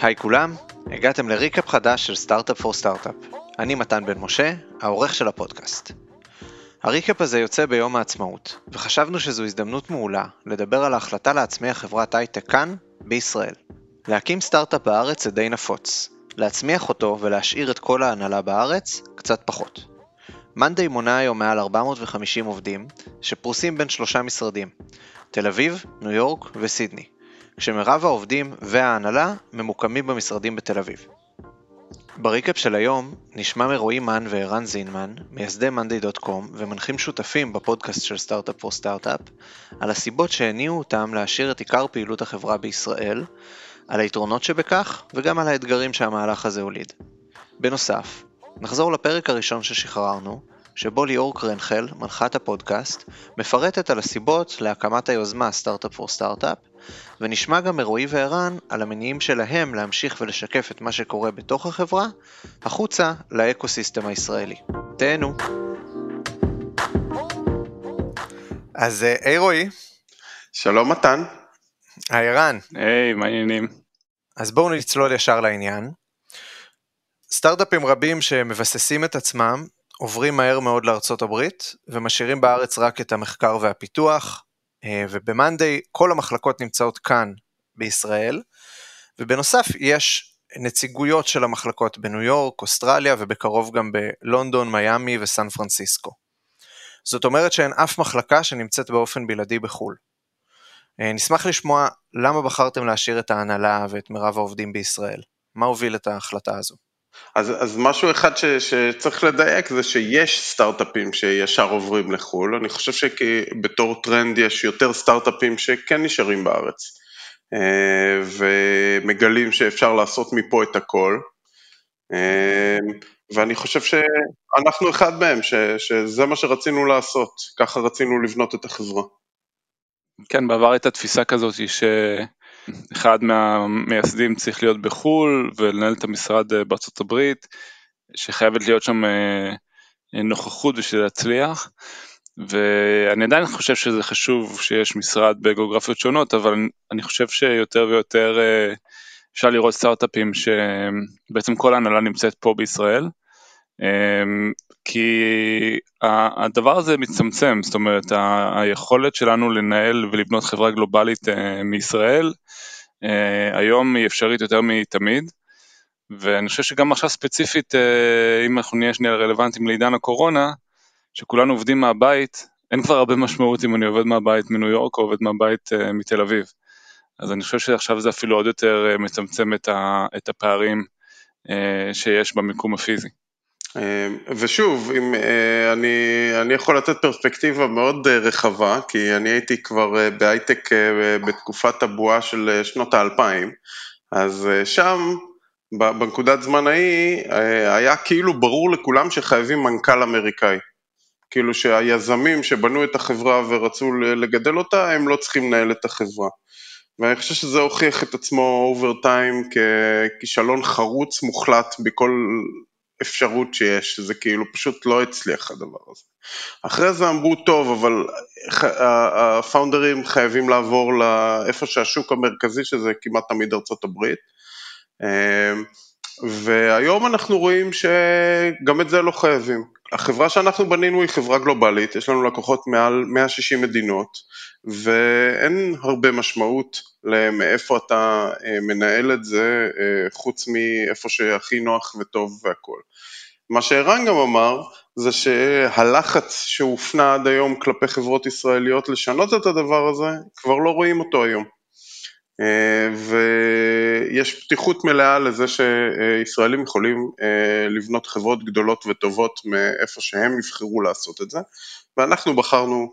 היי כולם, הגעתם ל recap חדש של Startup for Startup. אני מתן בן משה, העורך של הפודקאסט. ה recap הזה יוצא ביום העצמאות, וחשבנו שזו הזדמנות מעולה לדבר על ההחלטה להצמיח חברת הייטק כאן, בישראל. להקים סטארט-אפ בארץ זה די נפוץ, להצמיח אותו ולהשאיר את כל ההנהלה בארץ, קצת פחות. מאנדיי מונה היום מעל 450 עובדים, שפרוסים בין שלושה משרדים, תל אביב, ניו יורק וסידני, כשמרב העובדים וההנהלה ממוקמים במשרדים בתל אביב. ב recap של היום נשמע מרועי מן וערן זינמן, מייסדי monday.com ומנחים שותפים בפודקאסט של Startup for Startup, על הסיבות שהניעו אותם להשאיר את עיקר פעילות החברה בישראל, על היתרונות שבכך וגם על האתגרים שהמהלך הזה הוליד. בנוסף, נחזור לפרק הראשון ששחררנו, שבו ליאור קרנחל, מנחת הפודקאסט, מפרטת על הסיבות להקמת היוזמה סטארט-אפ פור סטארט-אפ, ונשמע גם מרועי וערן על המניעים שלהם להמשיך ולשקף את מה שקורה בתוך החברה, החוצה לאקוסיסטם הישראלי. תהנו. אז אה, היי רועי. שלום מתן. היי ערן. היי, מה העניינים? אז בואו נצלול ישר לעניין. סטארט-אפים רבים שמבססים את עצמם עוברים מהר מאוד לארצות הברית ומשאירים בארץ רק את המחקר והפיתוח, ובמאנדיי כל המחלקות נמצאות כאן בישראל, ובנוסף יש נציגויות של המחלקות בניו יורק, אוסטרליה ובקרוב גם בלונדון, מיאמי וסן פרנסיסקו. זאת אומרת שאין אף מחלקה שנמצאת באופן בלעדי בחו"ל. אה, נשמח לשמוע למה בחרתם להשאיר את ההנהלה ואת מירב העובדים בישראל. מה הוביל את ההחלטה הזו? אז, אז משהו אחד ש, שצריך לדייק זה שיש סטארט-אפים שישר עוברים לחו"ל, אני חושב שבתור טרנד יש יותר סטארט-אפים שכן נשארים בארץ אה, ומגלים שאפשר לעשות מפה את הכל. אה, ואני חושב שאנחנו אחד מהם, ש, שזה מה שרצינו לעשות, ככה רצינו לבנות את החברה. כן, בעבר הייתה תפיסה כזאת ש... אחד מהמייסדים צריך להיות בחו"ל ולנהל את המשרד אה, בארצות הברית, שחייבת להיות שם אה, נוכחות בשביל להצליח. ואני עדיין חושב שזה חשוב שיש משרד בגיאוגרפיות שונות, אבל אני חושב שיותר ויותר אה, אפשר לראות סטארט-אפים שבעצם כל ההנהלה נמצאת פה בישראל. כי הדבר הזה מצטמצם, זאת אומרת היכולת שלנו לנהל ולבנות חברה גלובלית מישראל אה, היום היא אפשרית יותר מתמיד, ואני חושב שגם עכשיו ספציפית, אה, אם אנחנו נהיה שנייה רלוונטיים לעידן הקורונה, שכולנו עובדים מהבית, אין כבר הרבה משמעות אם אני עובד מהבית מניו יורק או עובד מהבית אה, מתל אביב. אז אני חושב שעכשיו זה אפילו עוד יותר מצמצם את הפערים שיש במיקום הפיזי. אמ, ושוב, אם אה, אני, אני יכול לתת פרספקטיבה מאוד אה, רחבה, כי אני הייתי כבר אה, בהייטק בתקופת הבועה של שנות האלפיים, אז שם, בנקודת זמן ההיא, היה כאילו ברור לכולם שחייבים מנכ"ל אמריקאי. כאילו שהיזמים שבנו את החברה ורצו לגדל אותה, הם לא צריכים לנהל את החברה. ואני חושב שזה הוכיח את עצמו over time ככישלון חרוץ מוחלט בכל אפשרות שיש, שזה כאילו פשוט לא הצליח הדבר הזה. אחרי זה אמרו, טוב, אבל הפאונדרים חייבים לעבור לאיפה שהשוק המרכזי, שזה כמעט תמיד ארצות הברית. והיום אנחנו רואים שגם את זה לא חייבים. החברה שאנחנו בנינו היא חברה גלובלית, יש לנו לקוחות מעל 160 מדינות, ואין הרבה משמעות למאיפה אתה אה, מנהל את זה, אה, חוץ מאיפה שהכי נוח וטוב והכול. מה שערן גם אמר, זה שהלחץ שהופנה עד היום כלפי חברות ישראליות לשנות את הדבר הזה, כבר לא רואים אותו היום. אה, ויש פתיחות מלאה לזה שישראלים יכולים לבנות חברות גדולות וטובות מאיפה שהם יבחרו לעשות את זה, ואנחנו בחרנו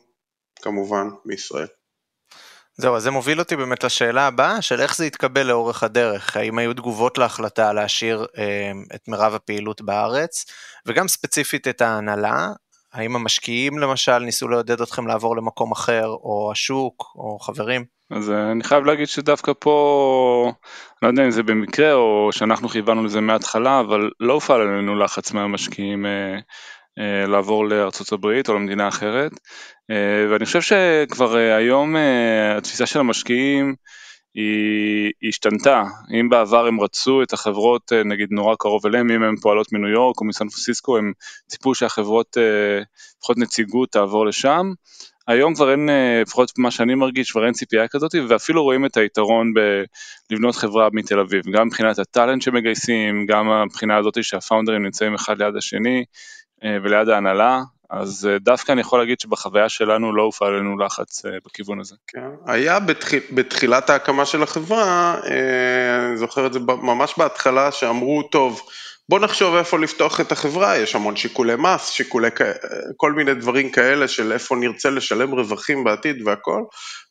כמובן מישראל. זהו, אז זה מוביל אותי באמת לשאלה הבאה של איך זה יתקבל לאורך הדרך, האם היו תגובות להחלטה להשאיר אה, את מירב הפעילות בארץ, וגם ספציפית את ההנהלה, האם המשקיעים למשל ניסו לעודד אתכם לעבור למקום אחר, או השוק, או חברים? אז אה, אני חייב להגיד שדווקא פה, לא יודע אם זה במקרה או שאנחנו כיוונו לזה מההתחלה, אבל לא הופעל עלינו לחץ מהמשקיעים אה, אה, לעבור לארצות הברית או למדינה אחרת. אה, ואני חושב שכבר אה, היום התפיסה של המשקיעים היא, היא השתנתה. אם בעבר הם רצו את החברות, אה, נגיד נורא קרוב אליהם, אם הן פועלות מניו יורק או מסן פרנסיסקו, הם ציפו שהחברות, אה, לפחות נציגות, תעבור לשם. היום כבר אין, אה, לפחות מה שאני מרגיש, כבר אין ציפייה כזאת, ואפילו רואים את היתרון בלבנות חברה מתל אביב, גם מבחינת הטאלנט שמגייסים, גם מבחינה הזאת שהפאונדרים נמצאים אחד ליד השני וליד ההנהלה, אז אה, דווקא אני יכול להגיד שבחוויה שלנו לא הופעל עלינו לחץ אה, בכיוון הזה. כן, היה בתחיל, בתחילת ההקמה של החברה, אה, אני זוכר את זה ממש בהתחלה, שאמרו, טוב, בוא נחשוב איפה לפתוח את החברה, יש המון שיקולי מס, שיקולי, כל מיני דברים כאלה של איפה נרצה לשלם רווחים בעתיד והכל,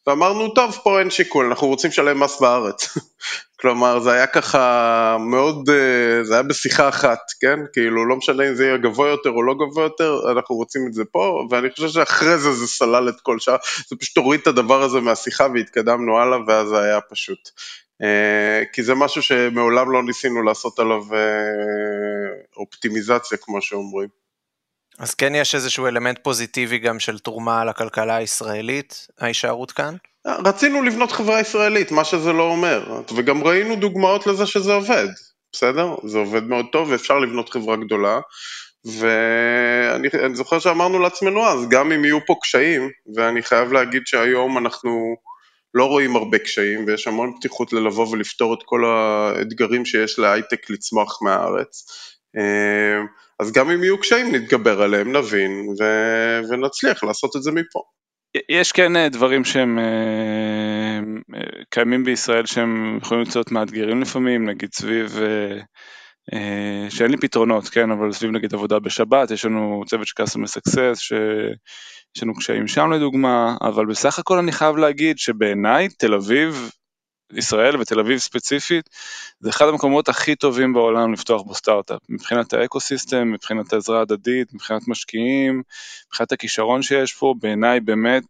ואמרנו, טוב, פה אין שיקול, אנחנו רוצים לשלם מס בארץ. כלומר, זה היה ככה מאוד, אה, זה היה בשיחה אחת, כן? כאילו, לא משנה אם זה יהיה גבוה יותר או לא גבוה יותר, אנחנו רוצים את זה פה, ואני חושב שאחרי זה זה סלל את כל שאר, זה פשוט הוריד את הדבר הזה מהשיחה והתקדמנו הלאה, ואז זה היה פשוט. אה, כי זה משהו שמעולם לא ניסינו לעשות עליו אה, אופטימיזציה, כמו שאומרים. אז כן יש איזשהו אלמנט פוזיטיבי גם של תרומה לכלכלה הישראלית, ההישארות כאן? רצינו לבנות חברה ישראלית, מה שזה לא אומר, וגם ראינו דוגמאות לזה שזה עובד, בסדר? זה עובד מאוד טוב ואפשר לבנות חברה גדולה, ואני זוכר שאמרנו לעצמנו אז, גם אם יהיו פה קשיים, ואני חייב להגיד שהיום אנחנו לא רואים הרבה קשיים, ויש המון פתיחות ללבוא ולפתור את כל האתגרים שיש להייטק לצמוח מהארץ. אה, אז גם אם יהיו קשיים נתגבר עליהם, נבין ו- ונצליח לעשות את זה מפה. יש כן אה, דברים שהם אה, קיימים בישראל שהם יכולים להיות מאתגרים לפעמים, נגיד סביב, שאין לי פתרונות, כן, אבל סביב נגיד עבודה בשבת, יש לנו צוות של customer success, שיש לנו קשיים שם לדוגמה, אבל בסך הכל אני חייב להגיד שבעיניי תל אביב ישראל ותל אביב ספציפית, זה אחד המקומות הכי טובים בעולם לפתוח בו סטארט-אפ, מבחינת האקו-סיסטם, מבחינת העזרה ההדדית, מבחינת משקיעים, מבחינת הכישרון שיש פה, בעיניי באמת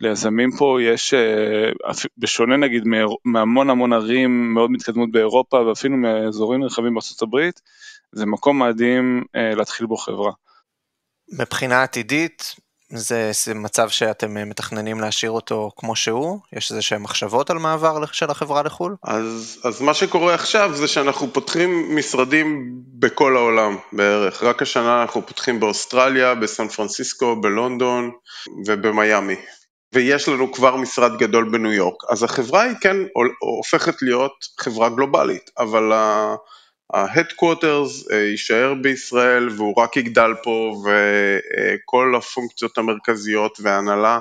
ליזמים פה יש, אה, בשונה נגיד מהמון המון ערים מאוד מתקדמות באירופה ואפילו מאזורים רחבים בארצות הברית, זה מקום מדהים אה, להתחיל בו חברה. מבחינה עתידית, זה, זה מצב שאתם אה, מתכננים להשאיר אותו כמו שהוא? יש איזה שהן מחשבות על מעבר של החברה לחו"ל? אז, אז מה שקורה עכשיו זה שאנחנו פותחים משרדים בכל העולם בערך. רק השנה אנחנו פותחים באוסטרליה, בסן פרנסיסקו, בלונדון ובמיאמי. ויש לנו כבר משרד גדול בניו יורק. אז החברה היא כן הופכת להיות חברה גלובלית, אבל ה-Headquarters אה, יישאר בישראל והוא רק יגדל פה וכל הפונקציות המרכזיות וההנהלה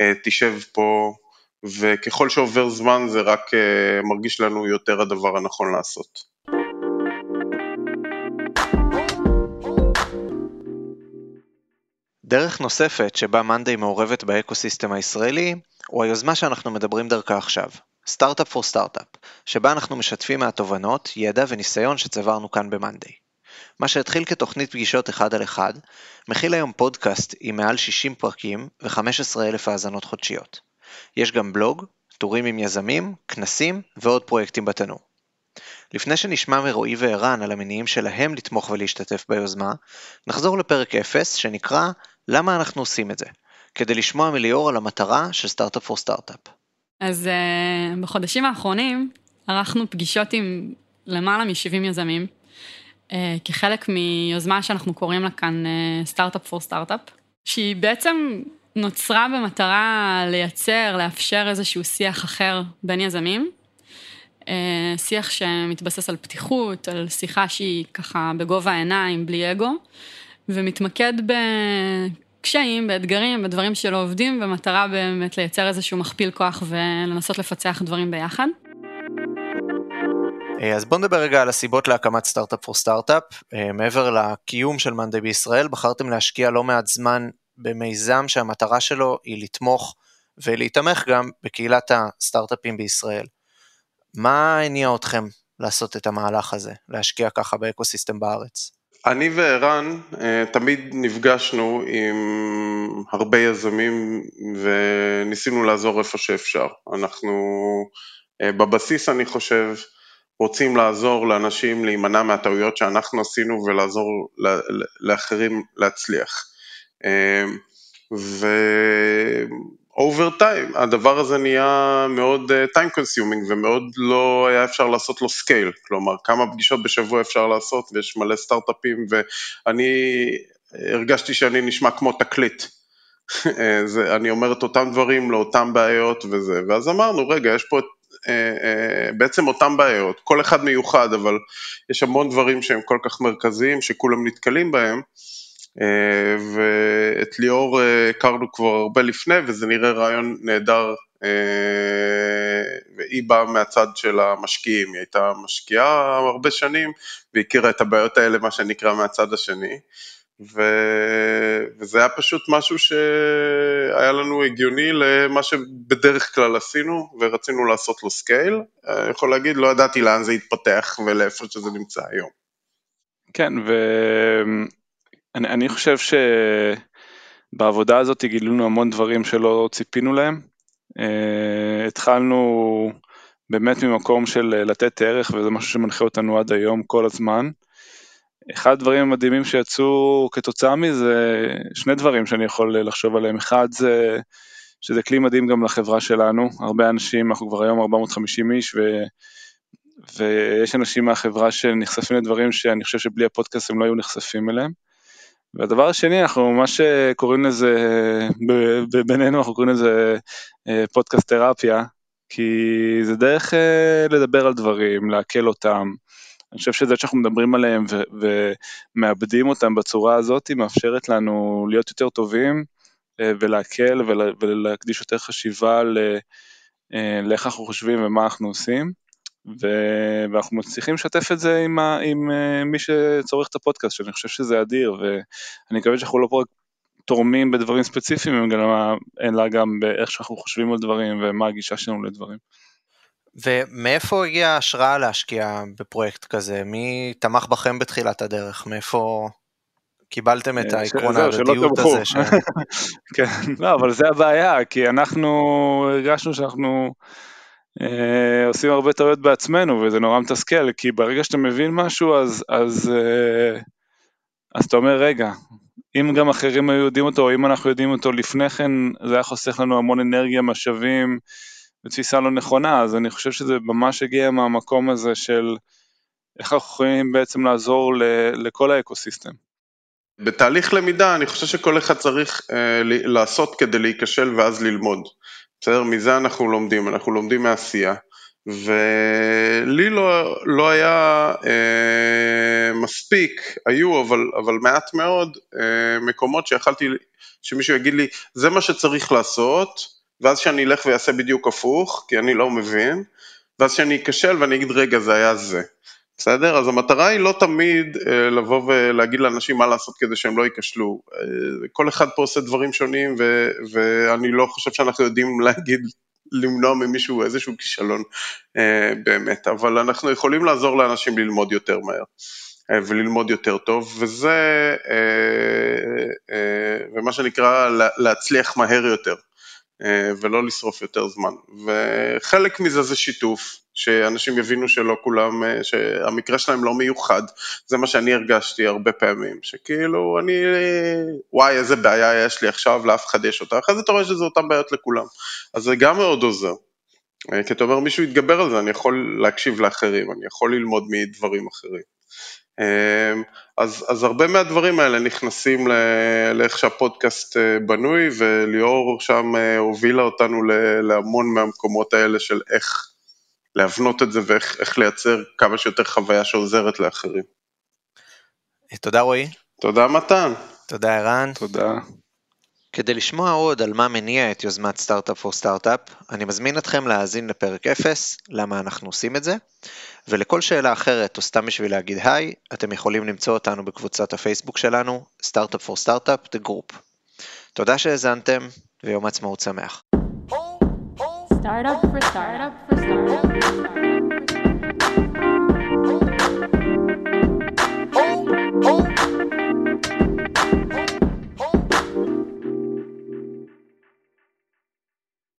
אה, תשב פה וככל שעובר זמן זה רק אה, מרגיש לנו יותר הדבר הנכון לעשות. דרך נוספת שבה monday מעורבת באקוסיסטם הישראלי הוא היוזמה שאנחנו מדברים דרכה עכשיו, Startup for Startup, שבה אנחנו משתפים מהתובנות, ידע וניסיון שצברנו כאן ב monday. מה שהתחיל כתוכנית פגישות אחד על אחד, מכיל היום פודקאסט עם מעל 60 פרקים ו-15,000 האזנות חודשיות. יש גם בלוג, טורים עם יזמים, כנסים ועוד פרויקטים בתנור. לפני שנשמע מרועי וערן על המניעים שלהם לתמוך ולהשתתף ביוזמה, נחזור לפרק 0 שנקרא למה אנחנו עושים את זה, כדי לשמוע מליאור על המטרה של סטארט-אפ פור סטארט-אפ. אז uh, בחודשים האחרונים ערכנו פגישות עם למעלה מ-70 יזמים, uh, כחלק מיוזמה שאנחנו קוראים לה כאן סטארט-אפ פור סטארט-אפ, שהיא בעצם נוצרה במטרה לייצר, לאפשר איזשהו שיח אחר בין יזמים. Uh, שיח שמתבסס על פתיחות, על שיחה שהיא ככה בגובה העיניים, בלי אגו, ומתמקד קשיים, באתגרים, בדברים שלא עובדים, במטרה באמת לייצר איזשהו מכפיל כוח ולנסות לפצח דברים ביחד. אה, אז בואו נדבר רגע על הסיבות להקמת סטארט-אפ פור סטארט-אפ. מעבר לקיום של מאנדי בישראל, בחרתם להשקיע לא מעט זמן במיזם שהמטרה שלו היא לתמוך ולהיתמך גם בקהילת הסטארט-אפים בישראל. מה הניע אתכם לעשות את המהלך הזה, להשקיע ככה באקוסיסטם בארץ? אני וערן אה, תמיד נפגשנו עם הרבה יזמים וניסינו לעזור איפה שאפשר. אנחנו אה, בבסיס אני חושב רוצים לעזור לאנשים להימנע מהטעויות שאנחנו עשינו ולעזור לאחרים להצליח. אה, over time, הדבר הזה נהיה מאוד time uh, consuming ומאוד לא היה אפשר לעשות לו scale, כלומר כמה פגישות בשבוע אפשר לעשות ויש מלא סטארט-אפים ואני הרגשתי שאני נשמע כמו תקליט. זה, אני אומר את אותם דברים לאותם בעיות וזה, ואז אמרנו רגע יש פה את אה, אה, בעצם אותם בעיות, כל אחד מיוחד, אבל יש המון דברים שהם כל כך מרכזיים שכולם נתקלים בהם, אה, ואת ליאור הכרנו כבר הרבה לפני וזה נראה רעיון נהדר והיא באה מהצד של המשקיעים, היא הייתה משקיעה הרבה שנים והכירה את הבעיות האלה מה שנקרא מהצד השני ו... וזה היה פשוט משהו שהיה לנו הגיוני למה שבדרך כלל עשינו ורצינו לעשות לו scale. אני יכול להגיד, לא ידעתי לאן זה יתפתח ולאיפה שזה נמצא היום. כן, ואני חושב שבעבודה הזאת גילינו המון דברים שלא ציפינו להם. Uh, התחלנו באמת ממקום של לתת ערך וזה משהו שמנחה אותנו עד היום כל הזמן. אחד הדברים המדהימים שיצאו כתוצאה מזה, שני דברים שאני יכול לחשוב עליהם, אחד זה שזה כלי מדהים גם לחברה שלנו, הרבה אנשים, אנחנו כבר היום 450 איש ו... ויש אנשים מהחברה שנחשפים לדברים שאני חושב שבלי הפודקאסט הם לא היו נחשפים אליהם. והדבר השני, אנחנו ממש קוראים לזה, בינינו אנחנו קוראים לזה אה, פודקאסט תרפיה, כי זה דרך אה, לדבר על דברים, לעכל אותם, אני חושב שזה שאנחנו מדברים עליהם ומאבדים אותם בצורה הזאת, מאפשרת לנו להיות יותר טובים אה, ולהקל ול- ולהקדיש יותר חשיבה אה, לאיך אנחנו חושבים ומה אנחנו עושים. ו- ואנחנו מצליחים לשתף את זה עם, ה- עם אה, מי שצורך את הפודקאסט, שאני חושב שזה אדיר, ואני מקווה שאנחנו לא פה רק תורמים בדברים ספציפיים, אלא גם באיך שאנחנו חושבים על דברים ומה הגישה שלנו לדברים. ומאיפה הגיעה ההשראה להשקיע בפרויקט כזה? מי תמך בכם בתחילת הדרך? מאיפה קיבלתם את אה, העקרון ההדדיות הזה? ש... כן, לא, אבל זה הבעיה, כי אנחנו הרגשנו שאנחנו אה, עושים הרבה טעויות בעצמנו, וזה נורא מתסכל, כי ברגע שאתה מבין משהו, אז, אז, אה, אז אתה אומר, רגע, אם גם אחרים היו יודעים אותו, או אם אנחנו יודעים אותו לפני כן, זה היה חוסך לנו המון אנרגיה, משאבים, בתפיסה לא נכונה, אז אני חושב שזה ממש הגיע מהמקום הזה של איך אנחנו יכולים בעצם לעזור לכל האקוסיסטם. בתהליך למידה אני חושב שכל אחד צריך אה, לעשות כדי להיכשל ואז ללמוד. בסדר? מזה אנחנו לומדים, אנחנו לומדים מעשייה. ולי לא, לא היה אה, מספיק, היו אבל, אבל מעט מאוד אה, מקומות שיכלתי, שמישהו יגיד לי, זה מה שצריך לעשות, ואז שאני אלך ואעשה בדיוק הפוך, כי אני לא מבין, ואז שאני אכשל ואני אגיד רגע זה היה זה, בסדר? אז המטרה היא לא תמיד אה, לבוא ולהגיד לאנשים מה לעשות כדי שהם לא ייכשלו, אה, כל אחד פה עושה דברים שונים ו- ואני לא חושב שאנחנו יודעים להגיד למנוע ממישהו איזשהו כישלון אה, באמת, אבל אנחנו יכולים לעזור לאנשים ללמוד יותר מהר. וללמוד יותר טוב, וזה, ומה שנקרא להצליח מהר יותר. אה, ולא לשרוף יותר זמן. וחלק מזה זה שיתוף, שאנשים יבינו שלא כולם, אה, שהמקרה שלהם לא מיוחד, זה מה שאני הרגשתי הרבה פעמים, שכאילו אני, וואי איזה בעיה יש לי עכשיו, לאף אחד יש אותה, אחרי זה אתה רואה שזה אותן בעיות לכולם, אז זה גם מאוד עוזר. אה, כי אתה אומר מישהו יתגבר על זה, אני יכול להקשיב לאחרים, אני יכול ללמוד מדברים אחרים. אמ, אז, אז הרבה מהדברים האלה נכנסים לאיך שהפודקאסט אה, בנוי וליאור שם אה, הובילה אותנו להמון מהמקומות האלה של איך להבנות את זה ואיך לייצר כמה שיותר חוויה שעוזרת לאחרים. תודה רועי. תודה מתן. תודה ערן. תודה. כדי לשמוע עוד על מה מניע את יוזמת סטארט-אפ פור סטארט-אפ, אני מזמין אתכם להאזין לפרק 0, למה אנחנו עושים את זה, ולכל שאלה אחרת או סתם בשביל להגיד היי, אתם יכולים למצוא אותנו בקבוצת הפייסבוק שלנו, סטארט-אפ פור סטארט-אפ, The Group. תודה שהאזנתם, ויום עצמאות שמח. Startup for startup for startup.